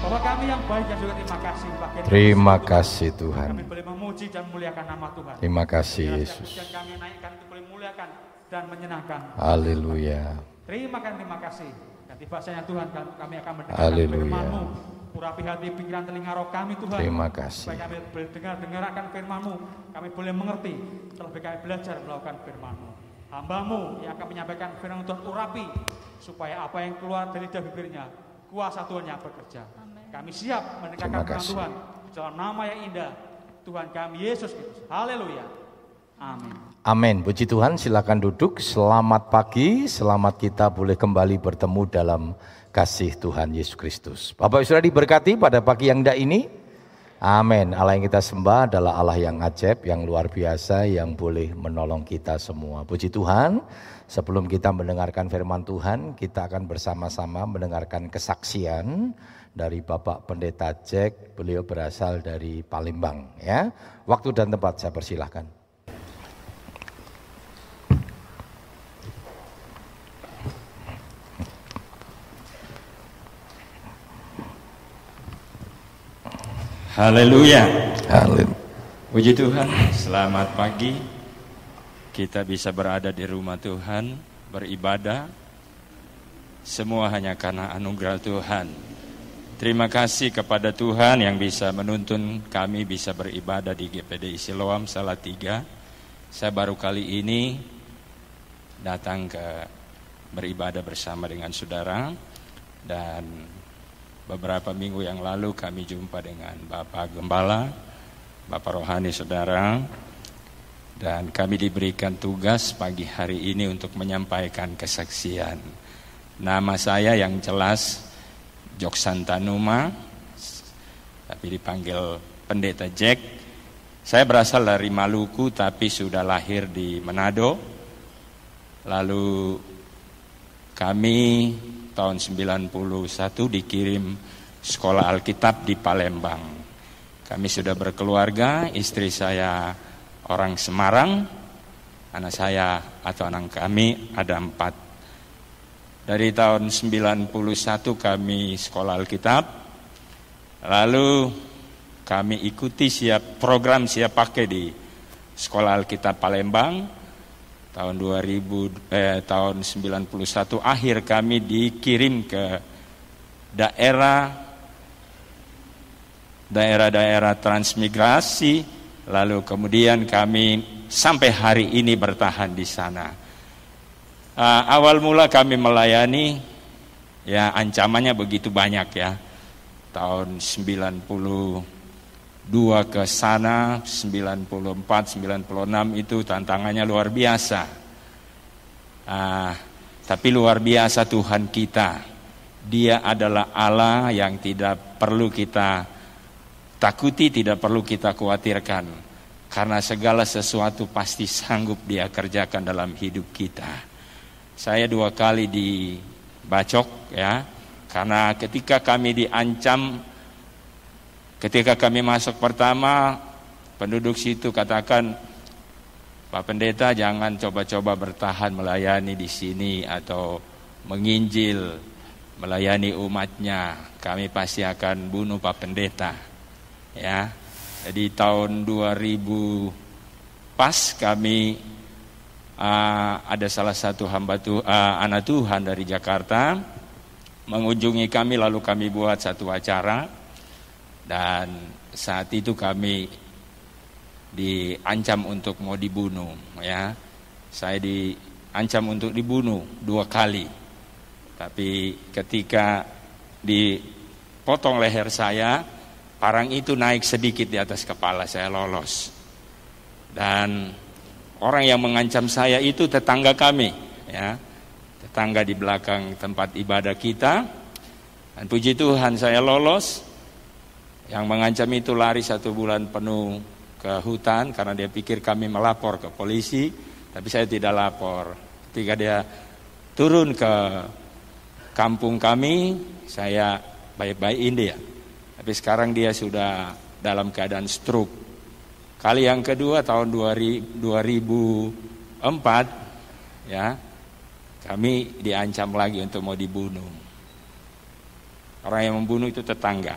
Bapak kami yang baik dan juga terima kasih bagian Terima kasih Tuhan. Kami boleh memuji dan memuliakan nama Tuhan. Terima kasih Yesus. pujian kami naikkan itu boleh memuliakan dan menyenangkan. Haleluya. Terima kasih, terima kasih. Ganti bahasanya Tuhan, kami akan mendengarkan Haleluya. firman-Mu. Urapi hati, pikiran, telinga roh kami Tuhan. Terima kasih. Supaya kami boleh dengar, dengarkan firman-Mu. Kami boleh mengerti. Terlebih kami belajar melakukan firman-Mu. Hamba-Mu yang akan menyampaikan firman Tuhan urapi. Supaya apa yang keluar dari bibirnya, kuasa Tuhan yang bekerja. Kami siap mendengarkan Terima firman. Tuhan. Dalam nama yang indah, Tuhan kami Yesus Kristus. Haleluya. Amin. Amin. Puji Tuhan, silakan duduk. Selamat pagi, selamat kita boleh kembali bertemu dalam kasih Tuhan Yesus Kristus. Bapak Ibu sudah diberkati pada pagi yang indah ini. Amin. Allah yang kita sembah adalah Allah yang ajaib, yang luar biasa, yang boleh menolong kita semua. Puji Tuhan, sebelum kita mendengarkan firman Tuhan, kita akan bersama-sama mendengarkan kesaksian dari Bapak Pendeta Jack. Beliau berasal dari Palembang. Ya, waktu dan tempat saya persilahkan. Haleluya. Haleluya. Puji Tuhan, selamat pagi. Kita bisa berada di rumah Tuhan, beribadah. Semua hanya karena anugerah Tuhan. Terima kasih kepada Tuhan yang bisa menuntun kami bisa beribadah di GPD Siloam Salatiga. Saya baru kali ini datang ke beribadah bersama dengan saudara dan beberapa minggu yang lalu kami jumpa dengan Bapak Gembala, Bapak Rohani Saudara, dan kami diberikan tugas pagi hari ini untuk menyampaikan kesaksian. Nama saya yang jelas Jok Santanuma, tapi dipanggil Pendeta Jack. Saya berasal dari Maluku tapi sudah lahir di Manado. Lalu kami tahun 91 dikirim sekolah Alkitab di Palembang. Kami sudah berkeluarga, istri saya orang Semarang, anak saya atau anak kami ada empat. Dari tahun 91 kami sekolah Alkitab, lalu kami ikuti siap program siap pakai di sekolah Alkitab Palembang, tahun 2000 eh, tahun 91 akhir kami dikirim ke daerah daerah-daerah transmigrasi lalu kemudian kami sampai hari ini bertahan di sana. Uh, awal mula kami melayani ya ancamannya begitu banyak ya. Tahun 92 ke sana 94 96 itu tantangannya luar biasa. Uh, tapi luar biasa Tuhan kita. Dia adalah Allah yang tidak perlu kita takuti, tidak perlu kita khawatirkan. Karena segala sesuatu pasti sanggup dia kerjakan dalam hidup kita. Saya dua kali dibacok ya, karena ketika kami diancam, ketika kami masuk pertama, penduduk situ katakan, Pak Pendeta jangan coba-coba bertahan melayani di sini atau menginjil, melayani umatnya. Kami pasti akan bunuh Pak Pendeta. Ya, jadi tahun 2000 pas kami uh, ada salah satu hamba tu, uh, anak Tuhan dari Jakarta mengunjungi kami lalu kami buat satu acara. Dan saat itu kami diancam untuk mau dibunuh ya. Saya diancam untuk dibunuh dua kali. Tapi ketika dipotong leher saya parang itu naik sedikit di atas kepala saya lolos. Dan orang yang mengancam saya itu tetangga kami ya. Tetangga di belakang tempat ibadah kita. Dan puji Tuhan saya lolos. Yang mengancam itu lari satu bulan penuh ke hutan karena dia pikir kami melapor ke polisi tapi saya tidak lapor. Ketika dia turun ke kampung kami saya baik-baikin dia tapi sekarang dia sudah dalam keadaan stroke kali yang kedua tahun 2004 ya kami diancam lagi untuk mau dibunuh Orang yang membunuh itu tetangga.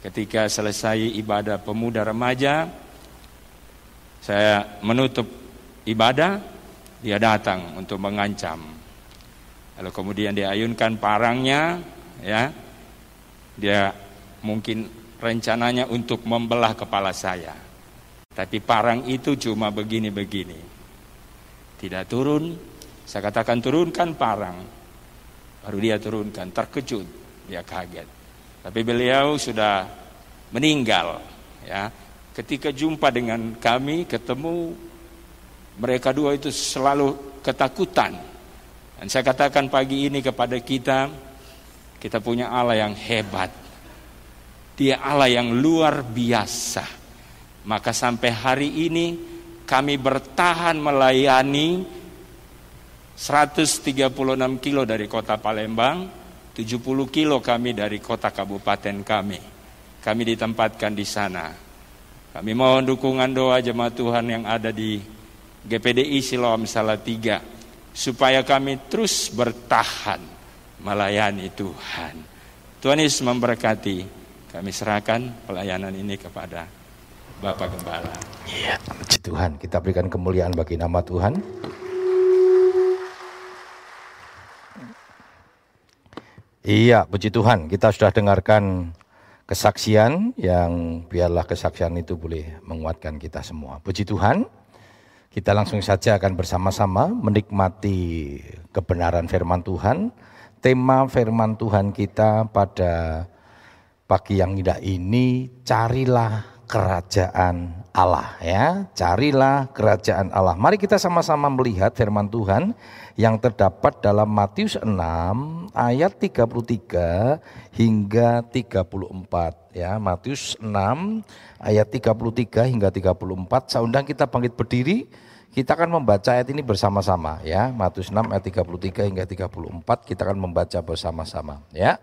Ketika selesai ibadah pemuda remaja, saya menutup ibadah, dia datang untuk mengancam. Lalu kemudian dia ayunkan parangnya, ya. Dia mungkin rencananya untuk membelah kepala saya. Tapi parang itu cuma begini-begini. Tidak turun, saya katakan turunkan parang. Baru dia turunkan, terkejut, dia kaget. Tapi beliau sudah meninggal ya. Ketika jumpa dengan kami ketemu mereka dua itu selalu ketakutan. Dan saya katakan pagi ini kepada kita kita punya Allah yang hebat. Dia Allah yang luar biasa. Maka sampai hari ini kami bertahan melayani 136 kilo dari kota Palembang 70 kilo kami dari kota kabupaten kami. Kami ditempatkan di sana. Kami mohon dukungan doa jemaat Tuhan yang ada di GPDI Siloam Salatiga supaya kami terus bertahan melayani Tuhan. Tuhan Yesus memberkati. Kami serahkan pelayanan ini kepada Bapak Gembala. Iya, Tuhan, kita berikan kemuliaan bagi nama Tuhan. Iya, puji Tuhan. Kita sudah dengarkan kesaksian yang biarlah kesaksian itu boleh menguatkan kita semua. Puji Tuhan. Kita langsung saja akan bersama-sama menikmati kebenaran firman Tuhan. Tema firman Tuhan kita pada pagi yang indah ini, carilah kerajaan Allah ya. Carilah kerajaan Allah. Mari kita sama-sama melihat firman Tuhan yang terdapat dalam Matius 6 ayat 33 hingga 34 ya. Matius 6 ayat 33 hingga 34. Saya undang kita bangkit berdiri. Kita akan membaca ayat ini bersama-sama ya. Matius 6 ayat 33 hingga 34 kita akan membaca bersama-sama ya.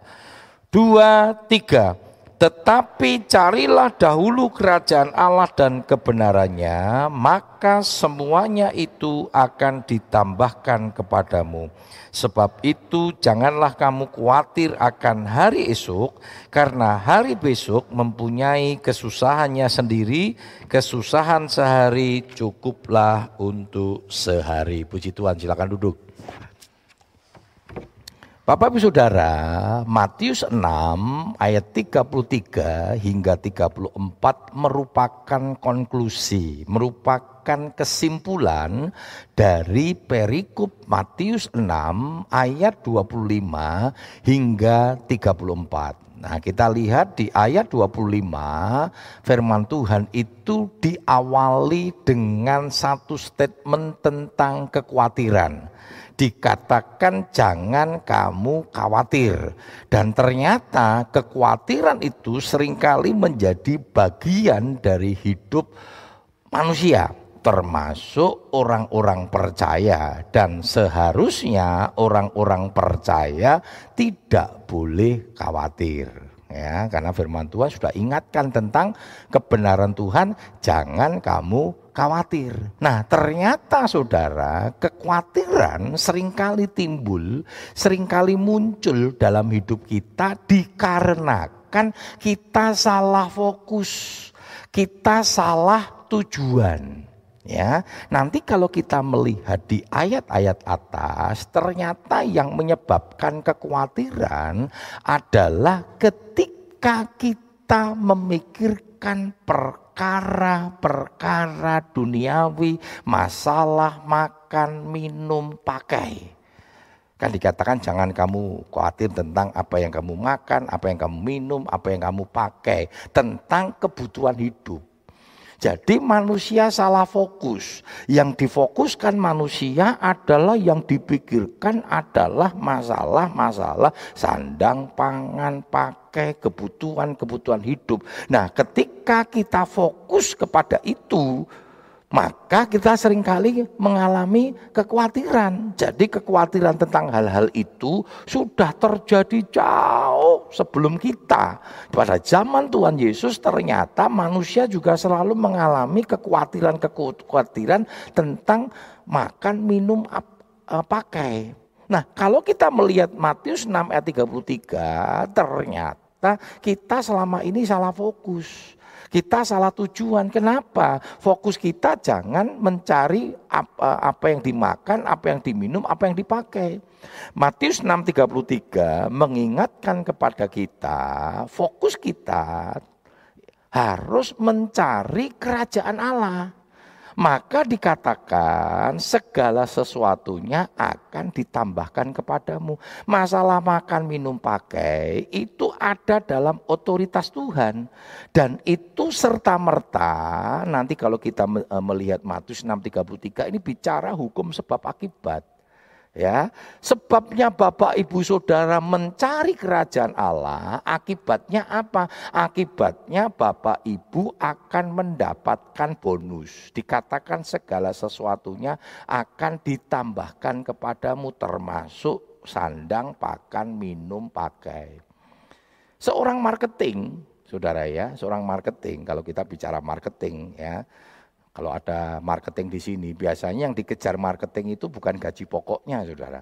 Dua, tiga. Tetapi carilah dahulu kerajaan Allah dan kebenarannya, maka semuanya itu akan ditambahkan kepadamu. Sebab itu janganlah kamu khawatir akan hari esok, karena hari besok mempunyai kesusahannya sendiri, kesusahan sehari cukuplah untuk sehari. Puji Tuhan, silakan duduk. Bapak Ibu Saudara, Matius 6 ayat 33 hingga 34 merupakan konklusi, merupakan kesimpulan dari perikop Matius 6 ayat 25 hingga 34. Nah, kita lihat di ayat 25 firman Tuhan itu diawali dengan satu statement tentang kekhawatiran dikatakan jangan kamu khawatir. Dan ternyata kekhawatiran itu sering kali menjadi bagian dari hidup manusia termasuk orang-orang percaya dan seharusnya orang-orang percaya tidak boleh khawatir ya karena firman Tuhan sudah ingatkan tentang kebenaran Tuhan jangan kamu khawatir. Nah, ternyata saudara, kekhawatiran sering kali timbul, sering kali muncul dalam hidup kita dikarenakan kita salah fokus, kita salah tujuan. Ya, nanti kalau kita melihat di ayat-ayat atas, ternyata yang menyebabkan kekhawatiran adalah ketika kita memikirkan per perkara-perkara duniawi, masalah makan, minum, pakai. Kan dikatakan jangan kamu khawatir tentang apa yang kamu makan, apa yang kamu minum, apa yang kamu pakai. Tentang kebutuhan hidup. Jadi manusia salah fokus. Yang difokuskan manusia adalah yang dipikirkan adalah masalah-masalah sandang, pangan, pakai, kebutuhan-kebutuhan hidup. Nah ketika kita fokus kepada itu, maka kita sering kali mengalami kekhawatiran. Jadi kekhawatiran tentang hal-hal itu sudah terjadi jauh sebelum kita. Pada zaman Tuhan Yesus ternyata manusia juga selalu mengalami kekhawatiran-kekhawatiran tentang makan, minum, eh, pakai. Nah, kalau kita melihat Matius 6 ayat 33, ternyata kita selama ini salah fokus. Kita salah tujuan. Kenapa? Fokus kita jangan mencari apa, apa yang dimakan, apa yang diminum, apa yang dipakai. Matius 6:33 mengingatkan kepada kita, fokus kita harus mencari kerajaan Allah maka dikatakan segala sesuatunya akan ditambahkan kepadamu. Masalah makan, minum, pakai itu ada dalam otoritas Tuhan. Dan itu serta-merta nanti kalau kita melihat Matius 6:33 ini bicara hukum sebab akibat. Ya, sebabnya Bapak Ibu Saudara mencari kerajaan Allah, akibatnya apa? Akibatnya Bapak Ibu akan mendapatkan bonus. Dikatakan segala sesuatunya akan ditambahkan kepadamu termasuk sandang, pakan, minum, pakai. Seorang marketing, Saudara ya, seorang marketing kalau kita bicara marketing ya, kalau ada marketing di sini, biasanya yang dikejar marketing itu bukan gaji pokoknya, saudara.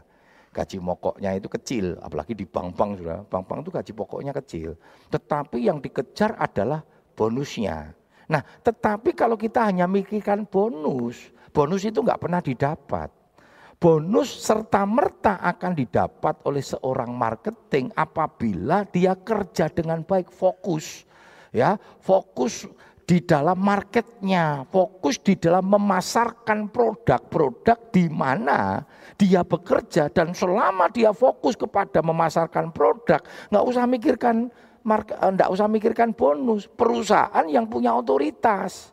Gaji pokoknya itu kecil, apalagi di bank-bank, saudara. Bank-bank itu gaji pokoknya kecil. Tetapi yang dikejar adalah bonusnya. Nah, tetapi kalau kita hanya mikirkan bonus, bonus itu nggak pernah didapat. Bonus serta merta akan didapat oleh seorang marketing apabila dia kerja dengan baik, fokus. Ya, fokus di dalam marketnya, fokus di dalam memasarkan produk-produk di mana dia bekerja dan selama dia fokus kepada memasarkan produk, nggak usah mikirkan eh, nggak usah mikirkan bonus. Perusahaan yang punya otoritas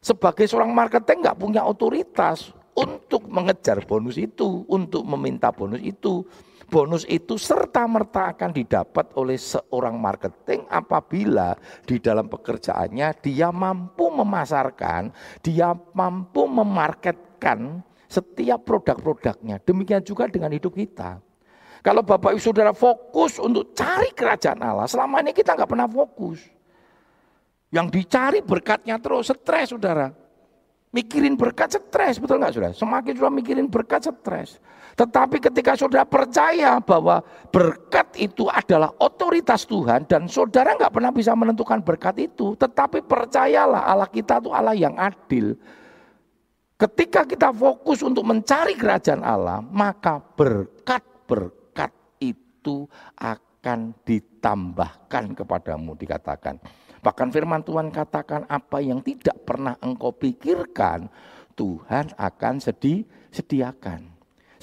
sebagai seorang marketing nggak punya otoritas untuk mengejar bonus itu, untuk meminta bonus itu bonus itu serta-merta akan didapat oleh seorang marketing apabila di dalam pekerjaannya dia mampu memasarkan, dia mampu memarketkan setiap produk-produknya. Demikian juga dengan hidup kita. Kalau Bapak Ibu Saudara fokus untuk cari kerajaan Allah, selama ini kita nggak pernah fokus. Yang dicari berkatnya terus, stres saudara. Mikirin berkat stres, betul nggak saudara? Semakin sudah mikirin berkat stres. Tetapi ketika saudara percaya bahwa berkat itu adalah otoritas Tuhan dan saudara nggak pernah bisa menentukan berkat itu, tetapi percayalah Allah kita itu Allah yang adil. Ketika kita fokus untuk mencari kerajaan Allah, maka berkat-berkat itu akan ditambahkan kepadamu dikatakan. Bahkan firman Tuhan katakan apa yang tidak pernah engkau pikirkan, Tuhan akan sedih, sediakan.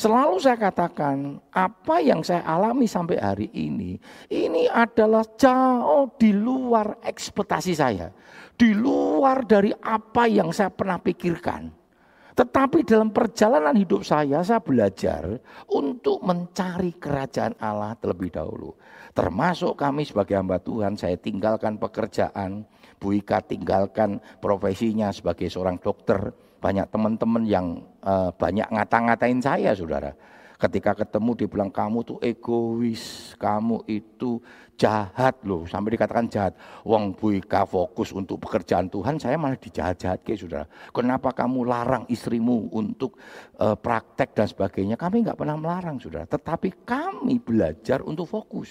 Selalu saya katakan, apa yang saya alami sampai hari ini, ini adalah jauh di luar ekspektasi saya. Di luar dari apa yang saya pernah pikirkan. Tetapi dalam perjalanan hidup saya, saya belajar untuk mencari kerajaan Allah terlebih dahulu. Termasuk kami sebagai hamba Tuhan, saya tinggalkan pekerjaan, Bu Ika tinggalkan profesinya sebagai seorang dokter. Banyak teman-teman yang uh, banyak ngata-ngatain saya, saudara. Ketika ketemu dia bilang kamu tuh egois, kamu itu jahat loh, sampai dikatakan jahat. Wong Bu Ika fokus untuk pekerjaan Tuhan, saya malah dijahat-jahat ke saudara. Kenapa kamu larang istrimu untuk uh, praktek dan sebagainya? Kami nggak pernah melarang saudara, tetapi kami belajar untuk fokus.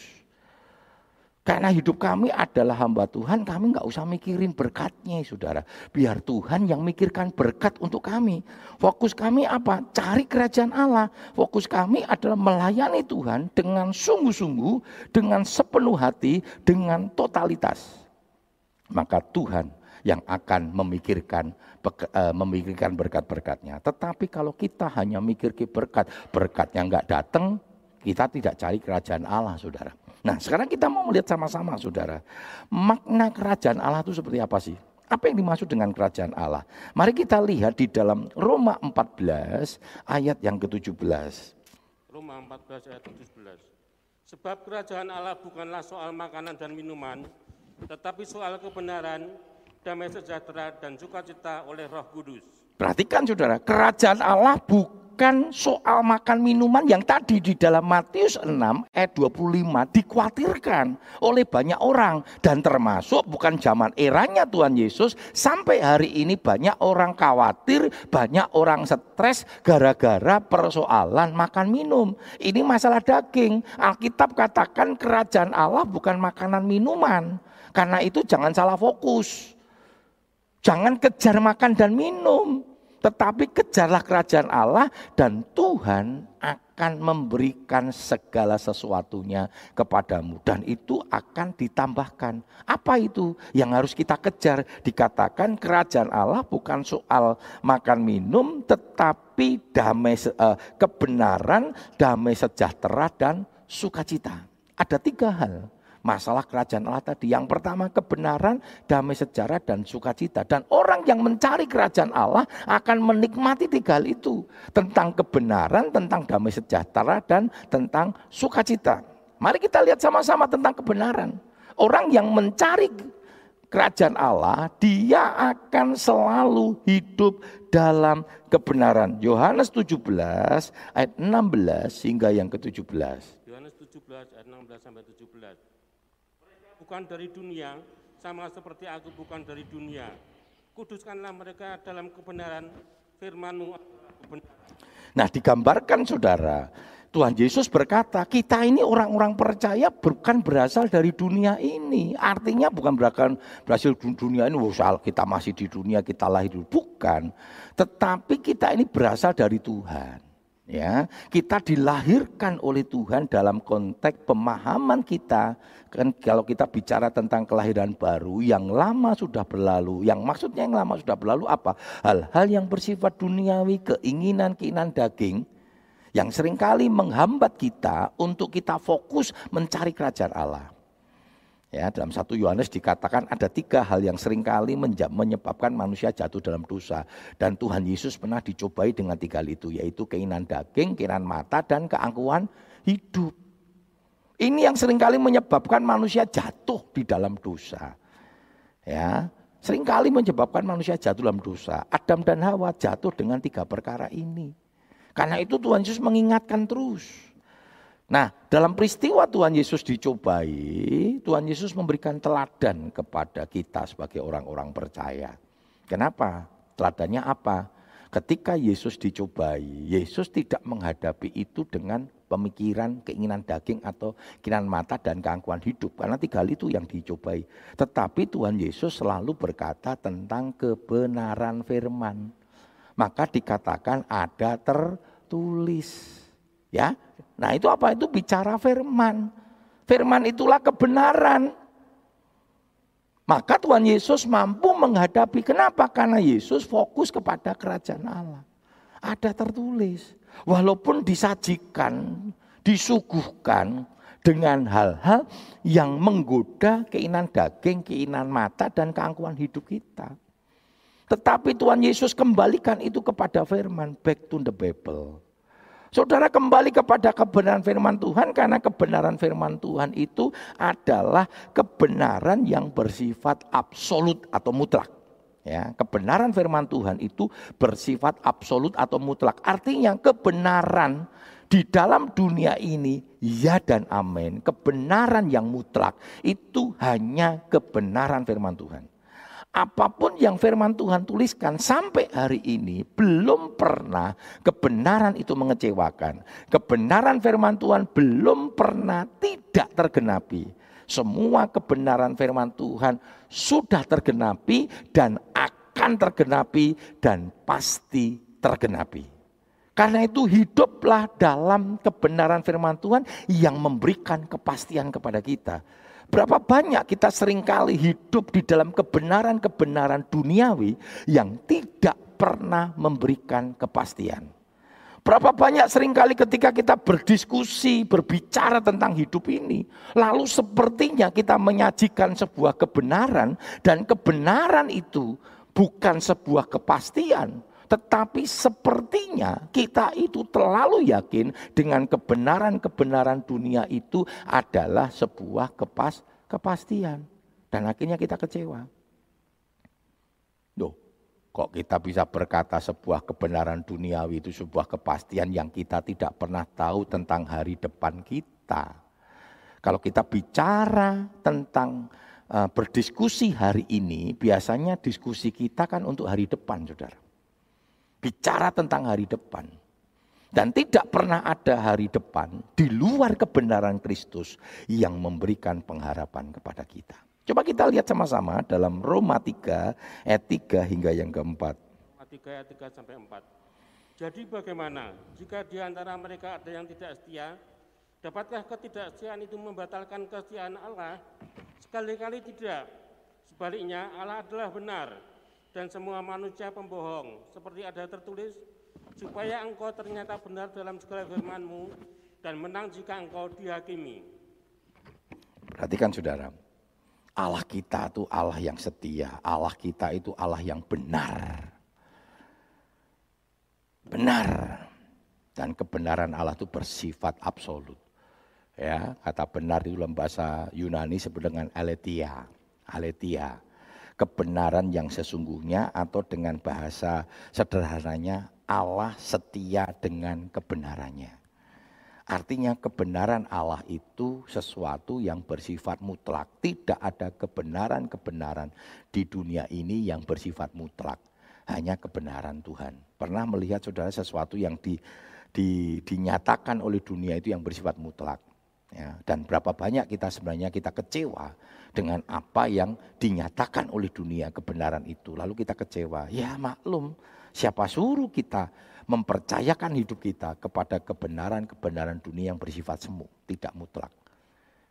Karena hidup kami adalah hamba Tuhan, kami nggak usah mikirin berkatnya, saudara. Biar Tuhan yang mikirkan berkat untuk kami. Fokus kami apa? Cari kerajaan Allah. Fokus kami adalah melayani Tuhan dengan sungguh-sungguh, dengan sepenuh hati, dengan totalitas. Maka Tuhan yang akan memikirkan eh, memikirkan berkat-berkatnya. Tetapi kalau kita hanya mikir ke berkat, berkatnya nggak datang, kita tidak cari kerajaan Allah, saudara. Nah sekarang kita mau melihat sama-sama saudara. Makna kerajaan Allah itu seperti apa sih? Apa yang dimaksud dengan kerajaan Allah? Mari kita lihat di dalam Roma 14 ayat yang ke-17. Roma 14 ayat 17. Sebab kerajaan Allah bukanlah soal makanan dan minuman, tetapi soal kebenaran, damai sejahtera dan sukacita oleh Roh Kudus. Perhatikan saudara, kerajaan Allah bukan soal makan minuman yang tadi di dalam Matius 6 ayat 25 dikhawatirkan oleh banyak orang dan termasuk bukan zaman eranya Tuhan Yesus sampai hari ini banyak orang khawatir, banyak orang stres gara-gara persoalan makan minum. Ini masalah daging. Alkitab katakan kerajaan Allah bukan makanan minuman. Karena itu jangan salah fokus. Jangan kejar makan dan minum. Tetapi kejarlah kerajaan Allah dan Tuhan akan memberikan segala sesuatunya kepadamu. Dan itu akan ditambahkan. Apa itu yang harus kita kejar? Dikatakan kerajaan Allah bukan soal makan minum tetapi damai eh, kebenaran, damai sejahtera dan sukacita. Ada tiga hal masalah kerajaan Allah tadi. Yang pertama kebenaran, damai sejarah dan sukacita. Dan orang yang mencari kerajaan Allah akan menikmati tiga hal itu. Tentang kebenaran, tentang damai sejahtera dan tentang sukacita. Mari kita lihat sama-sama tentang kebenaran. Orang yang mencari kerajaan Allah, dia akan selalu hidup dalam kebenaran. Yohanes 17 ayat 16 hingga yang ke-17. Yohanes 17 ayat 16 sampai 17 bukan dari dunia, sama seperti aku bukan dari dunia. Kuduskanlah mereka dalam kebenaran firmanmu. Nah digambarkan saudara, Tuhan Yesus berkata, kita ini orang-orang percaya bukan berasal dari dunia ini. Artinya bukan berasal, berhasil dunia ini, oh, kita masih di dunia, kita lahir. Bukan. Tetapi kita ini berasal dari Tuhan ya kita dilahirkan oleh Tuhan dalam konteks pemahaman kita. Kan kalau kita bicara tentang kelahiran baru yang lama sudah berlalu. Yang maksudnya yang lama sudah berlalu apa? Hal-hal yang bersifat duniawi keinginan keinginan daging yang sering kali menghambat kita untuk kita fokus mencari kerajaan Allah Ya, dalam satu Yohanes dikatakan ada tiga hal yang sering kali menyebabkan manusia jatuh dalam dosa. Dan Tuhan Yesus pernah dicobai dengan tiga hal itu, yaitu keinginan daging, keinginan mata, dan keangkuhan hidup. Ini yang sering kali menyebabkan manusia jatuh di dalam dosa. Ya, sering kali menyebabkan manusia jatuh dalam dosa. Adam dan Hawa jatuh dengan tiga perkara ini. Karena itu Tuhan Yesus mengingatkan terus. Nah, dalam peristiwa Tuhan Yesus dicobai, Tuhan Yesus memberikan teladan kepada kita sebagai orang-orang percaya. Kenapa? Teladannya apa? Ketika Yesus dicobai, Yesus tidak menghadapi itu dengan pemikiran, keinginan daging atau keinginan mata dan keangkuhan hidup. Karena tiga hal itu yang dicobai. Tetapi Tuhan Yesus selalu berkata tentang kebenaran firman. Maka dikatakan ada tertulis. Ya, Nah itu apa? Itu bicara firman. Firman itulah kebenaran. Maka Tuhan Yesus mampu menghadapi. Kenapa? Karena Yesus fokus kepada kerajaan Allah. Ada tertulis. Walaupun disajikan, disuguhkan dengan hal-hal yang menggoda keinginan daging, keinginan mata, dan keangkuhan hidup kita. Tetapi Tuhan Yesus kembalikan itu kepada firman, back to the Bible. Saudara kembali kepada kebenaran firman Tuhan karena kebenaran firman Tuhan itu adalah kebenaran yang bersifat absolut atau mutlak. Ya, kebenaran firman Tuhan itu bersifat absolut atau mutlak. Artinya kebenaran di dalam dunia ini ya dan amin. Kebenaran yang mutlak itu hanya kebenaran firman Tuhan. Apa pun yang firman Tuhan tuliskan sampai hari ini belum pernah kebenaran itu mengecewakan. Kebenaran firman Tuhan belum pernah tidak tergenapi. Semua kebenaran firman Tuhan sudah tergenapi dan akan tergenapi dan pasti tergenapi. Karena itu hiduplah dalam kebenaran firman Tuhan yang memberikan kepastian kepada kita Berapa banyak kita sering kali hidup di dalam kebenaran-kebenaran duniawi yang tidak pernah memberikan kepastian. Berapa banyak sering kali ketika kita berdiskusi, berbicara tentang hidup ini. Lalu sepertinya kita menyajikan sebuah kebenaran dan kebenaran itu bukan sebuah kepastian. Tetapi sepertinya kita itu terlalu yakin dengan kebenaran-kebenaran dunia itu adalah sebuah kepas kepastian. Dan akhirnya kita kecewa. Loh, Kok kita bisa berkata sebuah kebenaran duniawi itu sebuah kepastian yang kita tidak pernah tahu tentang hari depan kita. Kalau kita bicara tentang uh, berdiskusi hari ini, biasanya diskusi kita kan untuk hari depan, saudara. Bicara tentang hari depan. Dan tidak pernah ada hari depan di luar kebenaran Kristus yang memberikan pengharapan kepada kita. Coba kita lihat sama-sama dalam Roma 3 ayat 3 hingga yang keempat. Roma 3 ayat 3 sampai 4. Jadi bagaimana jika di antara mereka ada yang tidak setia? Dapatkah ketidaksetiaan itu membatalkan kesetiaan Allah? Sekali-kali tidak. Sebaliknya Allah adalah benar dan semua manusia pembohong. Seperti ada tertulis, supaya engkau ternyata benar dalam segala firmanmu dan menang jika engkau dihakimi. Perhatikan saudara, Allah kita itu Allah yang setia, Allah kita itu Allah yang benar. Benar. Dan kebenaran Allah itu bersifat absolut. Ya, kata benar itu dalam bahasa Yunani sebut dengan aletia. Aletia. Kebenaran yang sesungguhnya atau dengan bahasa sederhananya Allah setia dengan kebenarannya. Artinya kebenaran Allah itu sesuatu yang bersifat mutlak. Tidak ada kebenaran-kebenaran di dunia ini yang bersifat mutlak. Hanya kebenaran Tuhan. Pernah melihat saudara sesuatu yang di, di, dinyatakan oleh dunia itu yang bersifat mutlak. Ya, dan berapa banyak kita sebenarnya kita kecewa dengan apa yang dinyatakan oleh dunia kebenaran itu. Lalu kita kecewa. Ya maklum, siapa suruh kita mempercayakan hidup kita kepada kebenaran-kebenaran dunia yang bersifat semu, tidak mutlak.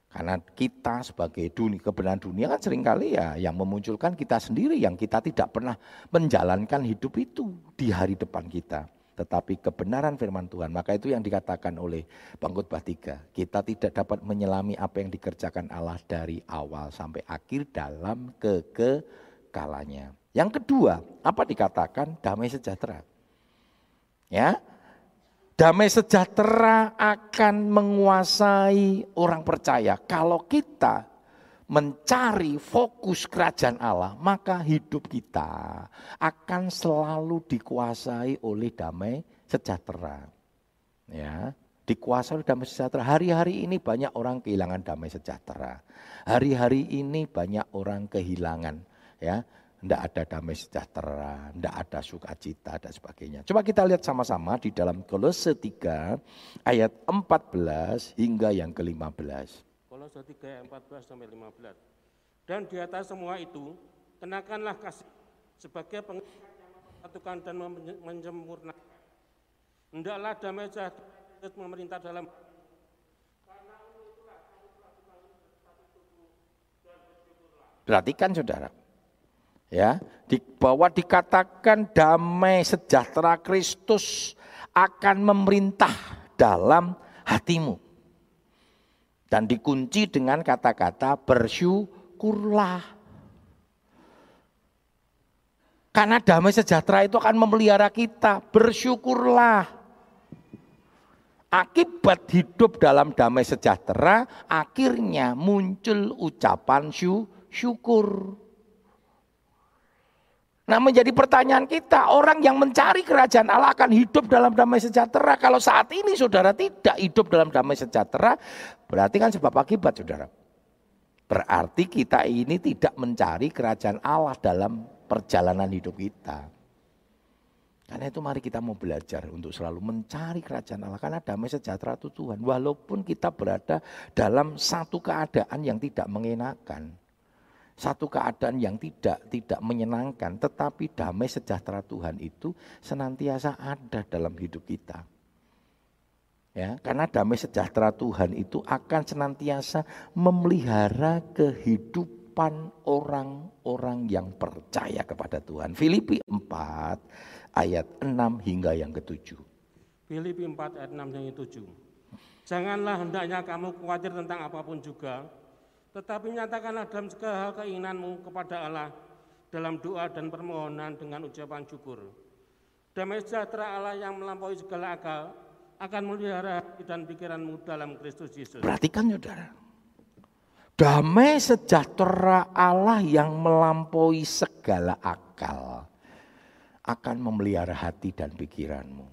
Karena kita sebagai dunia, kebenaran dunia kan sering kali ya yang memunculkan kita sendiri yang kita tidak pernah menjalankan hidup itu di hari depan kita. Tetapi kebenaran firman Tuhan, maka itu yang dikatakan oleh Pengkhotbah 3. Kita tidak dapat menyelami apa yang dikerjakan Allah dari awal sampai akhir dalam kekekalannya. Yang kedua, apa dikatakan damai sejahtera. Ya. Damai sejahtera akan menguasai orang percaya. Kalau kita mencari fokus kerajaan Allah, maka hidup kita akan selalu dikuasai oleh damai sejahtera. Ya, dikuasai oleh damai sejahtera. Hari-hari ini banyak orang kehilangan damai sejahtera. Hari-hari ini banyak orang kehilangan ya tidak ada damai sejahtera, tidak ada sukacita dan sebagainya. Coba kita lihat sama-sama di dalam Kolose 3 ayat 14 hingga yang ke-15. Kolose 3 ayat 14 sampai 15. Dan di atas semua itu, kenakanlah kasih sebagai mempersatukan dan menyempurnakan. Hendaklah damai sejahtera memerintah dalam Perhatikan saudara, Ya, di bahwa dikatakan damai sejahtera Kristus akan memerintah dalam hatimu. Dan dikunci dengan kata-kata bersyukurlah. Karena damai sejahtera itu akan memelihara kita, bersyukurlah. Akibat hidup dalam damai sejahtera, akhirnya muncul ucapan syukur. Nah menjadi pertanyaan kita, orang yang mencari kerajaan Allah akan hidup dalam damai sejahtera. Kalau saat ini saudara tidak hidup dalam damai sejahtera, berarti kan sebab akibat saudara. Berarti kita ini tidak mencari kerajaan Allah dalam perjalanan hidup kita. Karena itu mari kita mau belajar untuk selalu mencari kerajaan Allah. Karena damai sejahtera itu Tuhan. Walaupun kita berada dalam satu keadaan yang tidak mengenakan satu keadaan yang tidak tidak menyenangkan, tetapi damai sejahtera Tuhan itu senantiasa ada dalam hidup kita. Ya, karena damai sejahtera Tuhan itu akan senantiasa memelihara kehidupan orang-orang yang percaya kepada Tuhan. Filipi 4 ayat 6 hingga yang ketujuh. Filipi 4 ayat 6 hingga 7. Janganlah hendaknya kamu khawatir tentang apa pun juga, tetapi nyatakanlah dalam segala hal keinginanmu kepada Allah dalam doa dan permohonan dengan ucapan syukur. Damai sejahtera Allah yang melampaui segala akal akan melihara hati dan pikiranmu dalam Kristus Yesus. Perhatikan saudara. Damai sejahtera Allah yang melampaui segala akal. akan memelihara hati dan pikiranmu.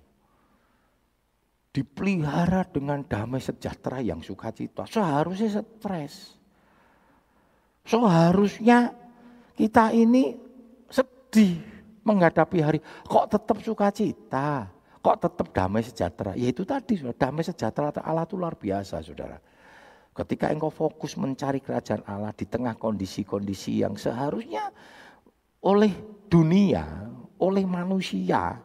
Dipelihara dengan damai sejahtera yang sukacita. Seharusnya stres. Seharusnya kita ini sedih menghadapi hari. Kok tetap sukacita? Kok tetap damai sejahtera? Ya itu tadi, damai sejahtera Allah itu luar biasa, saudara. Ketika engkau fokus mencari kerajaan Allah di tengah kondisi-kondisi yang seharusnya oleh dunia, oleh manusia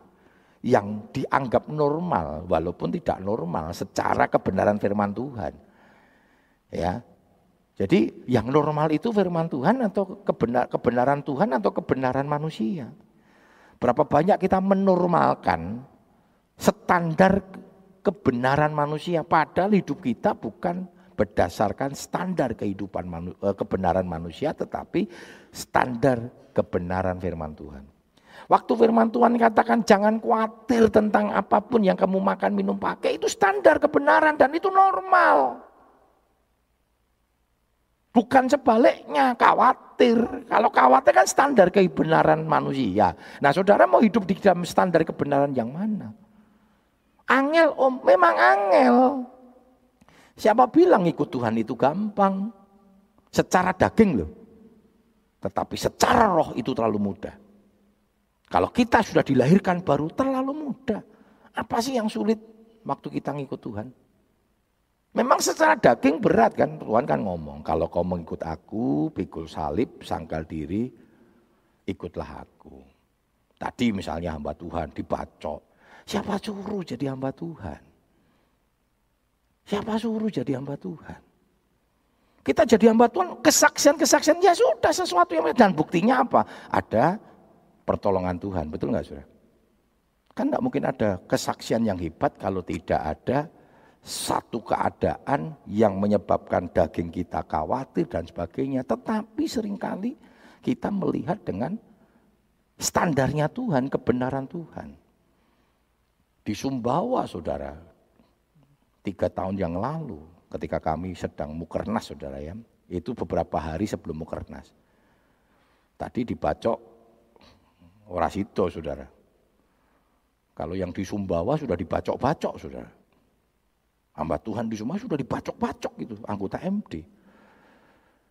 yang dianggap normal walaupun tidak normal secara kebenaran firman Tuhan. Ya. Jadi yang normal itu firman Tuhan atau kebenar, kebenaran Tuhan atau kebenaran manusia. Berapa banyak kita menormalkan standar kebenaran manusia padahal hidup kita bukan berdasarkan standar kehidupan manu, eh, kebenaran manusia tetapi standar kebenaran firman Tuhan. Waktu firman Tuhan katakan jangan khawatir tentang apa pun yang kamu makan, minum, pakai itu standar kebenaran dan itu normal. Bukan sebaliknya khawatir. Kalau khawatir kan standar kebenaran manusia. Nah saudara mau hidup di dalam standar kebenaran yang mana? Angel om, memang angel. Siapa bilang ikut Tuhan itu gampang? Secara daging loh. Tetapi secara roh itu terlalu mudah. Kalau kita sudah dilahirkan baru terlalu mudah. Apa sih yang sulit waktu kita ngikut Tuhan? Memang secara daging berat kan, Tuhan kan ngomong, kalau kau mengikut aku, pikul salib, sangkal diri, ikutlah aku. Tadi misalnya hamba Tuhan dibacok, siapa suruh jadi hamba Tuhan? Siapa suruh jadi hamba Tuhan? Kita jadi hamba Tuhan, kesaksian-kesaksian ya sudah sesuatu yang dan buktinya apa? Ada pertolongan Tuhan, betul nggak saudara? Kan nggak mungkin ada kesaksian yang hebat kalau tidak ada satu keadaan yang menyebabkan daging kita khawatir dan sebagainya. Tetapi sering kali kita melihat dengan standarnya Tuhan, kebenaran Tuhan. Di Sumbawa saudara, tiga tahun yang lalu ketika kami sedang mukernas saudara ya, itu beberapa hari sebelum mukernas. Tadi dibacok orasito saudara. Kalau yang di Sumbawa sudah dibacok-bacok saudara. Hamba Tuhan di Sumbawa sudah dibacok-bacok gitu anggota MD.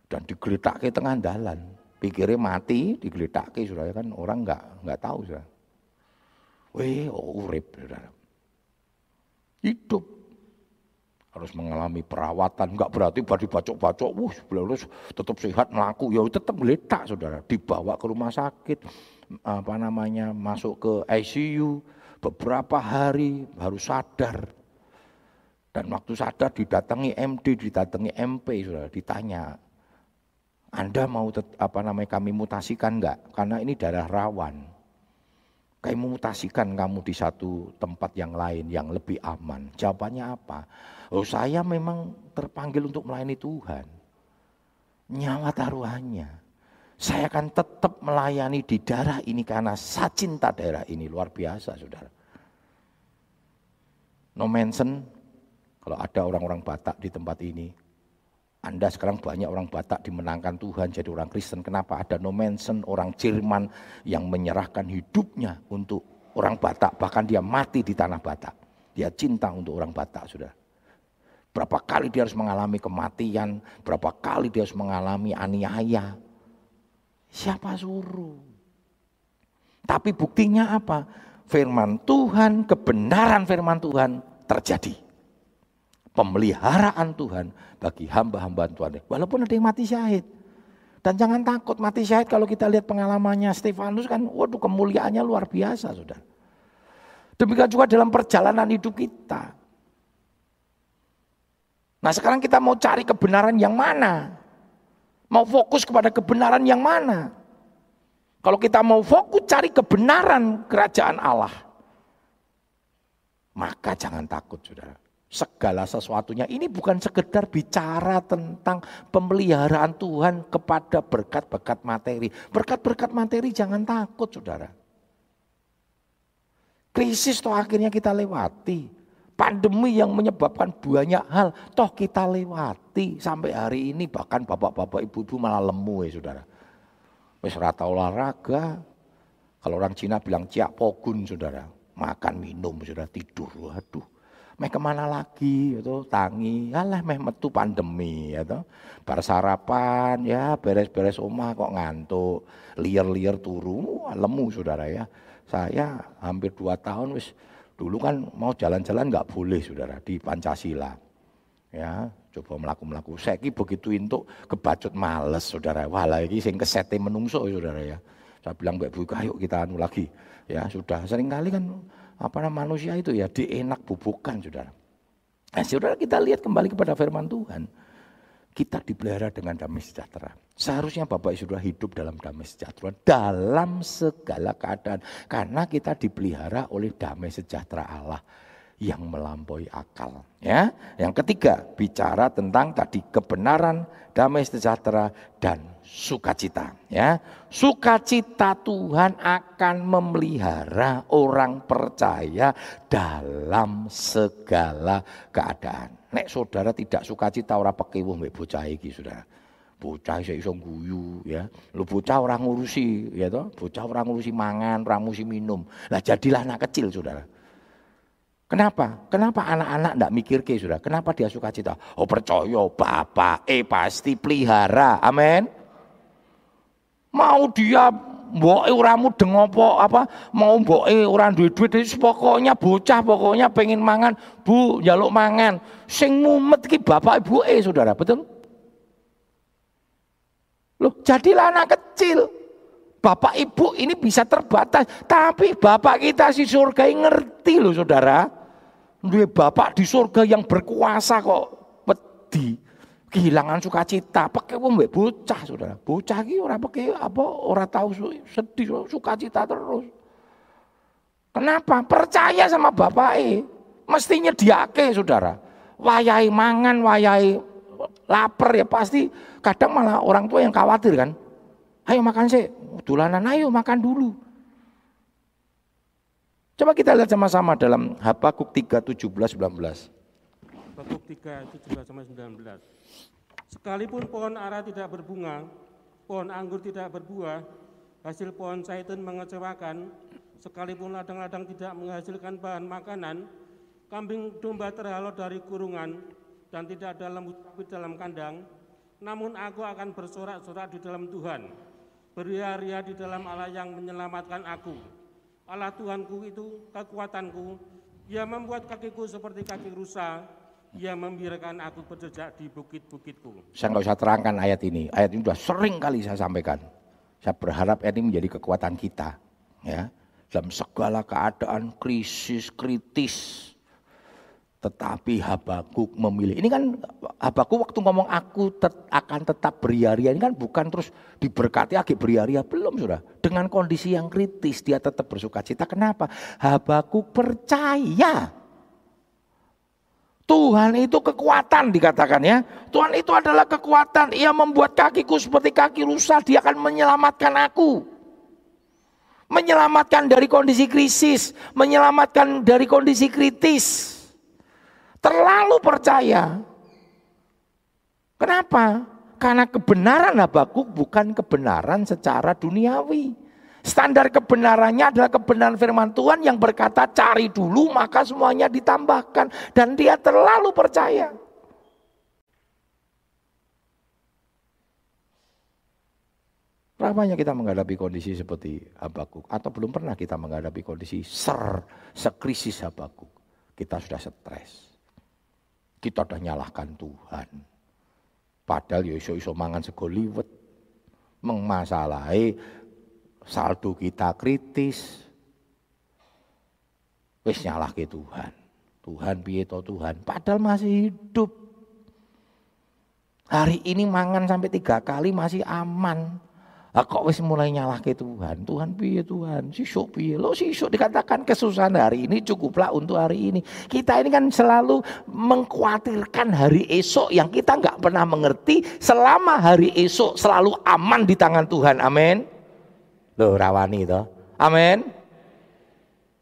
Dan digeletak ke tengah jalan. Pikirnya mati, digeletak ke saudara kan orang nggak nggak tahu saudara. Weh, oh urip saudara. Hidup harus mengalami perawatan, enggak berarti baru dibacok-bacok, wuh terus tetap sehat melaku, ya tetap geletak saudara, dibawa ke rumah sakit, apa namanya masuk ke ICU, beberapa hari baru sadar, dan waktu sadar didatangi MD, didatangi MP, saudara, ditanya, Anda mau apa namanya kami mutasikan enggak? Karena ini darah rawan. Kami mutasikan kamu di satu tempat yang lain yang lebih aman. Jawabannya apa? Oh saya memang terpanggil untuk melayani Tuhan. Nyawa taruhannya. Saya akan tetap melayani di daerah ini karena saya cinta daerah ini. Luar biasa saudara. No mention kalau ada orang-orang Batak di tempat ini. Anda sekarang banyak orang Batak dimenangkan Tuhan jadi orang Kristen. Kenapa? Ada no mention orang Jerman yang menyerahkan hidupnya untuk orang Batak. Bahkan dia mati di tanah Batak. Dia cinta untuk orang Batak, sudah. Berapa kali dia harus mengalami kematian, berapa kali dia harus mengalami aniaya. Siapa suruh? Tapi buktinya apa? Firman Tuhan, kebenaran firman Tuhan terjadi. Pemeliharaan Tuhan bagi hamba-hamba Tuhan. Walaupun ada yang mati syahid. Dan jangan takut mati syahid kalau kita lihat pengalamannya Stefanus kan, waduh kemuliaannya luar biasa sudah. Demikian juga dalam perjalanan hidup kita. Nah sekarang kita mau cari kebenaran yang mana? Mau fokus kepada kebenaran yang mana? Kalau kita mau fokus cari kebenaran kerajaan Allah, maka jangan takut saudara. Segala sesuatunya ini bukan sekedar bicara tentang pemeliharaan Tuhan kepada berkat-berkat materi. Berkat-berkat materi jangan takut saudara. Krisis toh akhirnya kita lewati. Pandemi yang menyebabkan banyak hal, toh kita lewati sampai hari ini bahkan bapak-bapak ibu-ibu malah lemu ya saudara. Wis rata olahraga, Kalau orang Cina bilang ciak pogun saudara. Makan, minum, saudara tidur. Waduh. Meh ke mana lagi itu tangi. Alah meh metu pandemi ya toh. Bar sarapan ya beres-beres omah kok ngantuk. Liar-liar turu lemu saudara ya. Saya hampir dua tahun wis dulu kan mau jalan-jalan nggak boleh saudara di Pancasila. Ya coba melaku melaku saya begitu untuk kebacut males saudara. Wah lagi sing kesete menungso saudara ya saya bilang mbak Bu ayo kita anu lagi ya sudah sering kali kan apa namanya manusia itu ya dienak bubukan saudara. Nah, saudara kita lihat kembali kepada firman Tuhan. Kita dipelihara dengan damai sejahtera. Seharusnya Bapak Saudara hidup dalam damai sejahtera dalam segala keadaan. Karena kita dipelihara oleh damai sejahtera Allah yang melampaui akal. Ya, yang ketiga bicara tentang tadi kebenaran, damai sejahtera dan sukacita ya. Sukacita Tuhan akan memelihara orang percaya dalam segala keadaan. Nek saudara tidak sukacita ora pekewo mbek bocah iki saudara. Bocah iso iso guyu ya. Lu bocah orang ngurusi ya toh, bocah orang ngurusi mangan, orang ngurusi minum. Lah jadilah anak kecil saudara. Kenapa? Kenapa anak-anak tidak mikir ke sudah? Kenapa dia suka cita? Oh percaya bapak eh pasti pelihara. Amin. Mau dia mbok ora mudeng apa apa mau mbok ora duwe duit pokoknya bocah pokoknya pengen mangan Bu jaluk mangan. Sing mumet ki bapak ibu eh saudara betul? Loh jadilah anak kecil. Bapak ibu ini bisa terbatas tapi bapak kita si surga ngerti loh saudara. Duwe bapak di surga yang berkuasa kok wedi kehilangan sukacita, pakai wong mbek bocah Saudara. Bocah iki ora pakai apa ora tahu sedih, sukacita terus. Kenapa? Percaya sama bapak eh. Mestinya diake Saudara. Wayai mangan, wayai lapar ya pasti kadang malah orang tua yang khawatir kan. Ayo makan sih, dulanan ayo makan dulu. Coba kita lihat sama-sama dalam Habakuk 3, 17, 19. Habakuk 3, 17 sampai 19. Sekalipun pohon ara tidak berbunga, pohon anggur tidak berbuah, hasil pohon zaitun mengecewakan, sekalipun ladang-ladang tidak menghasilkan bahan makanan, kambing domba terhalau dari kurungan, dan tidak ada lembut sapi dalam kandang, namun aku akan bersorak-sorak di dalam Tuhan, beria-ria di dalam Allah yang menyelamatkan aku. Allah Tuhanku itu kekuatanku, Ia membuat kakiku seperti kaki rusa, ia membiarkan aku berjejak di bukit-bukitku. Saya nggak usah terangkan ayat ini. Ayat ini sudah sering kali saya sampaikan. Saya berharap ayat ini menjadi kekuatan kita. Ya, dalam segala keadaan krisis kritis. Tetapi Habakuk memilih. Ini kan Habakuk waktu ngomong aku tet, akan tetap beriaria. Ini kan bukan terus diberkati agak beriaria. Belum sudah. Dengan kondisi yang kritis dia tetap bersuka cita. Kenapa? Habakuk percaya Tuhan itu kekuatan dikatakan ya. Tuhan itu adalah kekuatan. Ia membuat kakiku seperti kaki rusa. Dia akan menyelamatkan aku. Menyelamatkan dari kondisi krisis. Menyelamatkan dari kondisi kritis. Terlalu percaya. Kenapa? Karena kebenaran Habakuk bukan kebenaran secara duniawi. Standar kebenarannya adalah kebenaran firman Tuhan yang berkata cari dulu maka semuanya ditambahkan. Dan dia terlalu percaya. Berapa kita menghadapi kondisi seperti Habakuk atau belum pernah kita menghadapi kondisi ser sekrisis Habakuk. Kita sudah stres. Kita sudah nyalahkan Tuhan. Padahal ya iso-iso mangan sego liwet. Mengmasalahi saldo kita kritis. Wis ke Tuhan. Tuhan piye to Tuhan, padahal masih hidup. Hari ini mangan sampai tiga kali masih aman. Lah kok wis mulai ke Tuhan. Tuhan piye Tuhan? Sisuk piye? Lo sisuk dikatakan kesusahan hari ini cukuplah untuk hari ini. Kita ini kan selalu mengkhawatirkan hari esok yang kita nggak pernah mengerti selama hari esok selalu aman di tangan Tuhan. Amin. Loh rawani itu. Amin.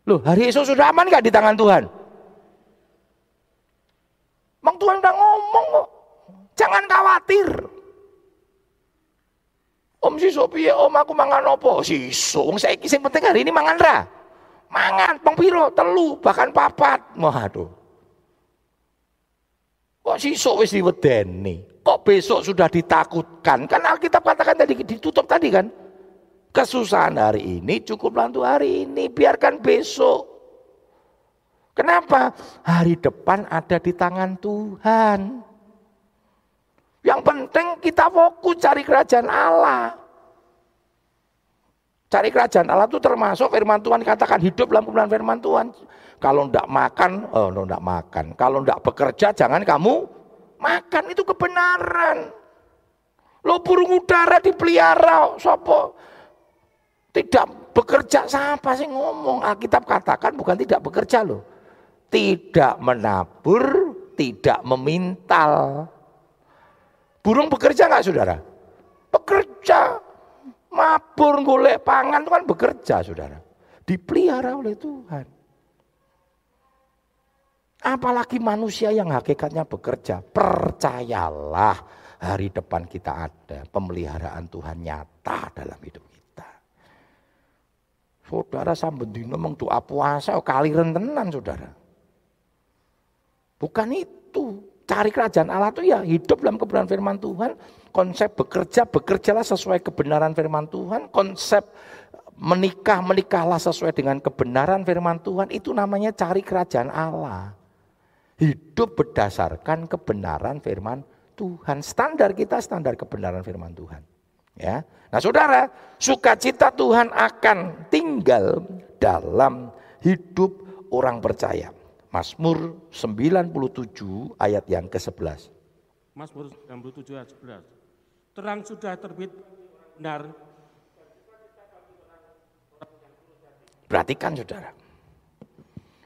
Loh hari esok sudah aman gak di tangan Tuhan? Bang Tuhan udah ngomong kok. Jangan khawatir. Om sisuk piye? Om aku mangan? Sisuk. Wong saiki sing penting hari ini mangan ra. Mangan pong piro? Telu, bahkan papat. Waduh. Kok sisuk wis diwedeni? Kok besok sudah ditakutkan? Kan Alkitab katakan tadi ditutup tadi kan? Kesusahan hari ini cukup untuk hari ini, biarkan besok. Kenapa? Hari depan ada di tangan Tuhan. Yang penting kita fokus cari kerajaan Allah. Cari kerajaan Allah itu termasuk firman Tuhan katakan hidup dalam kebenaran firman Tuhan. Kalau tidak makan, oh tidak makan. Kalau tidak bekerja jangan kamu makan itu kebenaran. Lo burung udara dipelihara, sopo tidak bekerja siapa sih ngomong? Alkitab katakan bukan tidak bekerja loh. Tidak menabur, tidak memintal. Burung bekerja nggak saudara? Bekerja. Mabur golek pangan itu kan bekerja saudara. Dipelihara oleh Tuhan. Apalagi manusia yang hakikatnya bekerja. Percayalah hari depan kita ada. Pemeliharaan Tuhan nyata dalam hidup. Saudara sambil dino doa puasa kali rentenan saudara. Bukan itu cari kerajaan Allah itu ya hidup dalam kebenaran firman Tuhan. Konsep bekerja, bekerjalah sesuai kebenaran firman Tuhan. Konsep menikah, menikahlah sesuai dengan kebenaran firman Tuhan. Itu namanya cari kerajaan Allah. Hidup berdasarkan kebenaran firman Tuhan. Standar kita standar kebenaran firman Tuhan. Ya. Nah saudara, sukacita Tuhan akan tinggal dalam hidup orang percaya. Mazmur 97 ayat yang ke-11. Mazmur 97 ayat 11. Terang sudah terbit benar. Perhatikan saudara.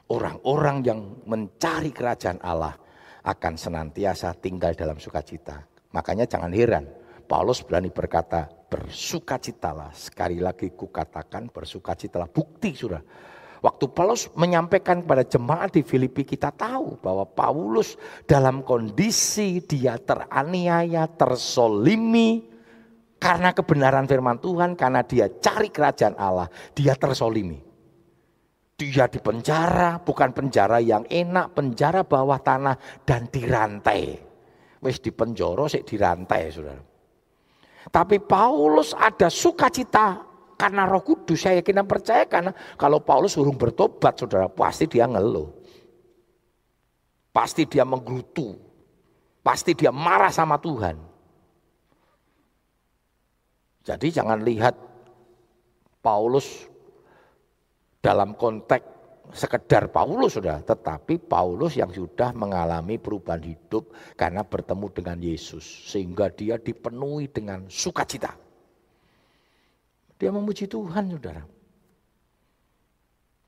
Orang-orang yang mencari kerajaan Allah akan senantiasa tinggal dalam sukacita. Makanya jangan heran. Paulus berani berkata, bersukacitalah. Sekali lagi kukatakan bersukacitalah. Bukti sudah Waktu Paulus menyampaikan kepada jemaat di Filipi kita tahu bahwa Paulus dalam kondisi dia teraniaya, tersolimi karena kebenaran firman Tuhan, karena dia cari kerajaan Allah, dia tersolimi. Dia di penjara, bukan penjara yang enak, penjara bawah tanah dan dirantai. Wis di penjara sih dirantai, Saudara. Tapi Paulus ada sukacita karena roh kudus saya yakin dan percaya karena kalau Paulus suruh bertobat saudara pasti dia ngeluh. Pasti dia menggerutu. Pasti dia marah sama Tuhan. Jadi jangan lihat Paulus dalam konteks sekedar Paulus sudah, tetapi Paulus yang sudah mengalami perubahan hidup karena bertemu dengan Yesus sehingga dia dipenuhi dengan sukacita. Dia memuji Tuhan, saudara.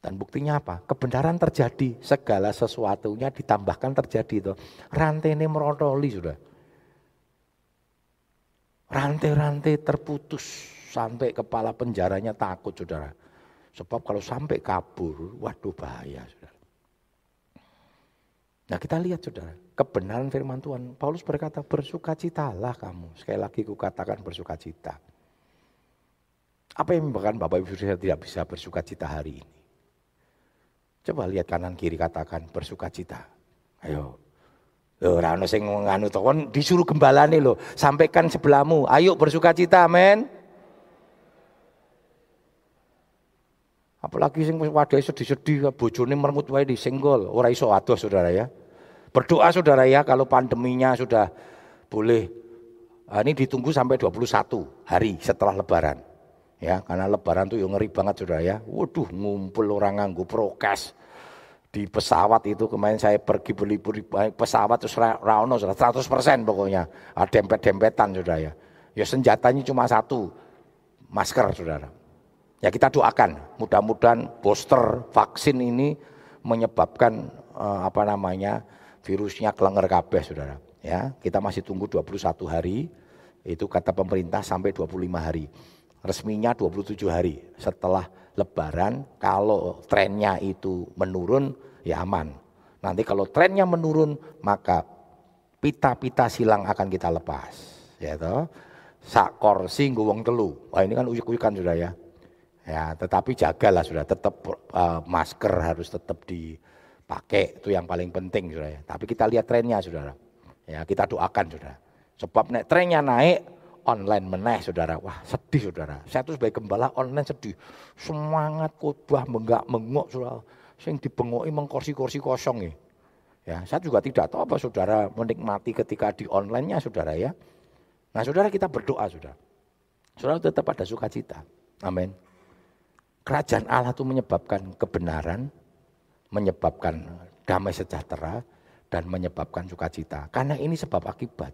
Dan buktinya apa? Kebenaran terjadi, segala sesuatunya ditambahkan terjadi itu. Rantai ini merotoli sudah. Rantai-rantai terputus sampai kepala penjaranya takut saudara. Sebab kalau sampai kabur, waduh bahaya saudara. Nah kita lihat saudara, kebenaran firman Tuhan. Paulus berkata, bersukacitalah kamu. Sekali lagi kukatakan bersukacita. Apa yang menyebabkan Bapak Ibu saya tidak bisa bersuka cita hari ini? Coba lihat kanan kiri katakan bersuka cita. Ayo. Loh, rano sing nganu to disuruh gembalane lho, sampaikan sebelahmu. Ayo bersuka cita, Apalagi sing wadah sedih-sedih bojone mermut wae disenggol, ora iso adoh Saudara ya. Berdoa Saudara ya kalau pandeminya sudah boleh Nah, ini ditunggu sampai 21 hari setelah lebaran. Ya, karena lebaran tuh yang ngeri banget sudah ya. Waduh, ngumpul orang nganggu prokes. Di pesawat itu kemarin saya pergi beli pesawat terus rano 100% pokoknya. Ada dempet-dempetan sudah ya. Ya senjatanya cuma satu, masker saudara. Ya kita doakan, mudah-mudahan booster vaksin ini menyebabkan eh, apa namanya virusnya kelenger kabeh saudara. Ya, kita masih tunggu 21 hari, itu kata pemerintah sampai 25 hari resminya 27 hari setelah lebaran kalau trennya itu menurun ya aman. Nanti kalau trennya menurun maka pita-pita silang akan kita lepas. Ya toh. sak kursi wong telu. Wah ini kan uyuk-uyukan sudah ya. Ya, tetapi jagalah sudah tetap uh, masker harus tetap dipakai itu yang paling penting sudah ya. Tapi kita lihat trennya saudara. Ya, kita doakan sudah. Sebab nek trennya naik, online meneh saudara. Wah sedih saudara. Saya tuh sebagai gembala online sedih. Semangat khotbah menggak mengok saudara. Sing dibengoki mengkursi-kursi kosong ya. Ya, saya juga tidak tahu apa saudara menikmati ketika di online-nya saudara ya. Nah saudara kita berdoa saudara. Saudara tetap ada sukacita. Amin. Kerajaan Allah itu menyebabkan kebenaran, menyebabkan damai sejahtera, dan menyebabkan sukacita. Karena ini sebab akibat.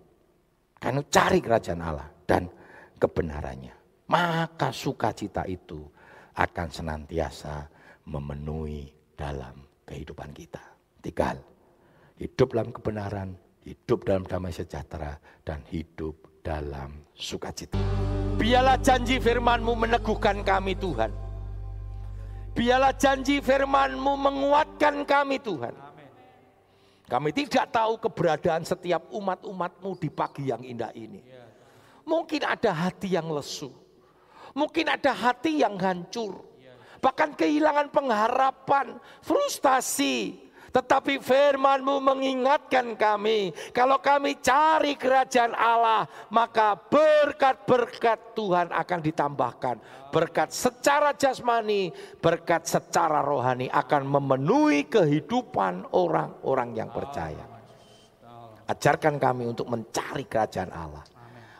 Karena cari kerajaan Allah dan kebenarannya. Maka sukacita itu akan senantiasa memenuhi dalam kehidupan kita. Tiga hal. Hidup dalam kebenaran, hidup dalam damai sejahtera, dan hidup dalam sukacita. Biarlah janji firmanmu meneguhkan kami Tuhan. Biarlah janji firmanmu menguatkan kami Tuhan. Kami tidak tahu keberadaan setiap umat-umatmu di pagi yang indah ini. Mungkin ada hati yang lesu. Mungkin ada hati yang hancur. Bahkan kehilangan pengharapan, frustasi. Tetapi firmanmu mengingatkan kami, kalau kami cari kerajaan Allah, maka berkat-berkat Tuhan akan ditambahkan. Berkat secara jasmani, berkat secara rohani akan memenuhi kehidupan orang-orang yang percaya. Ajarkan kami untuk mencari kerajaan Allah.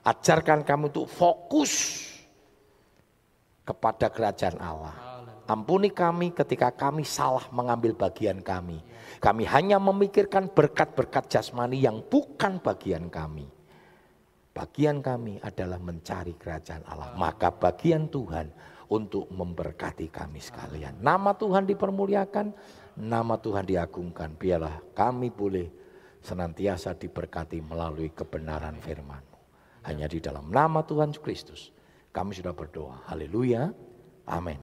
Ajarkan kami untuk fokus kepada kerajaan Allah. Ampuni kami ketika kami salah mengambil bagian kami. Kami hanya memikirkan berkat-berkat jasmani yang bukan bagian kami. Bagian kami adalah mencari kerajaan Allah. Maka bagian Tuhan untuk memberkati kami sekalian. Nama Tuhan dipermuliakan, nama Tuhan diagungkan. Biarlah kami boleh senantiasa diberkati melalui kebenaran firman. Hanya di dalam nama Tuhan Kristus kami sudah berdoa. Haleluya. Amin.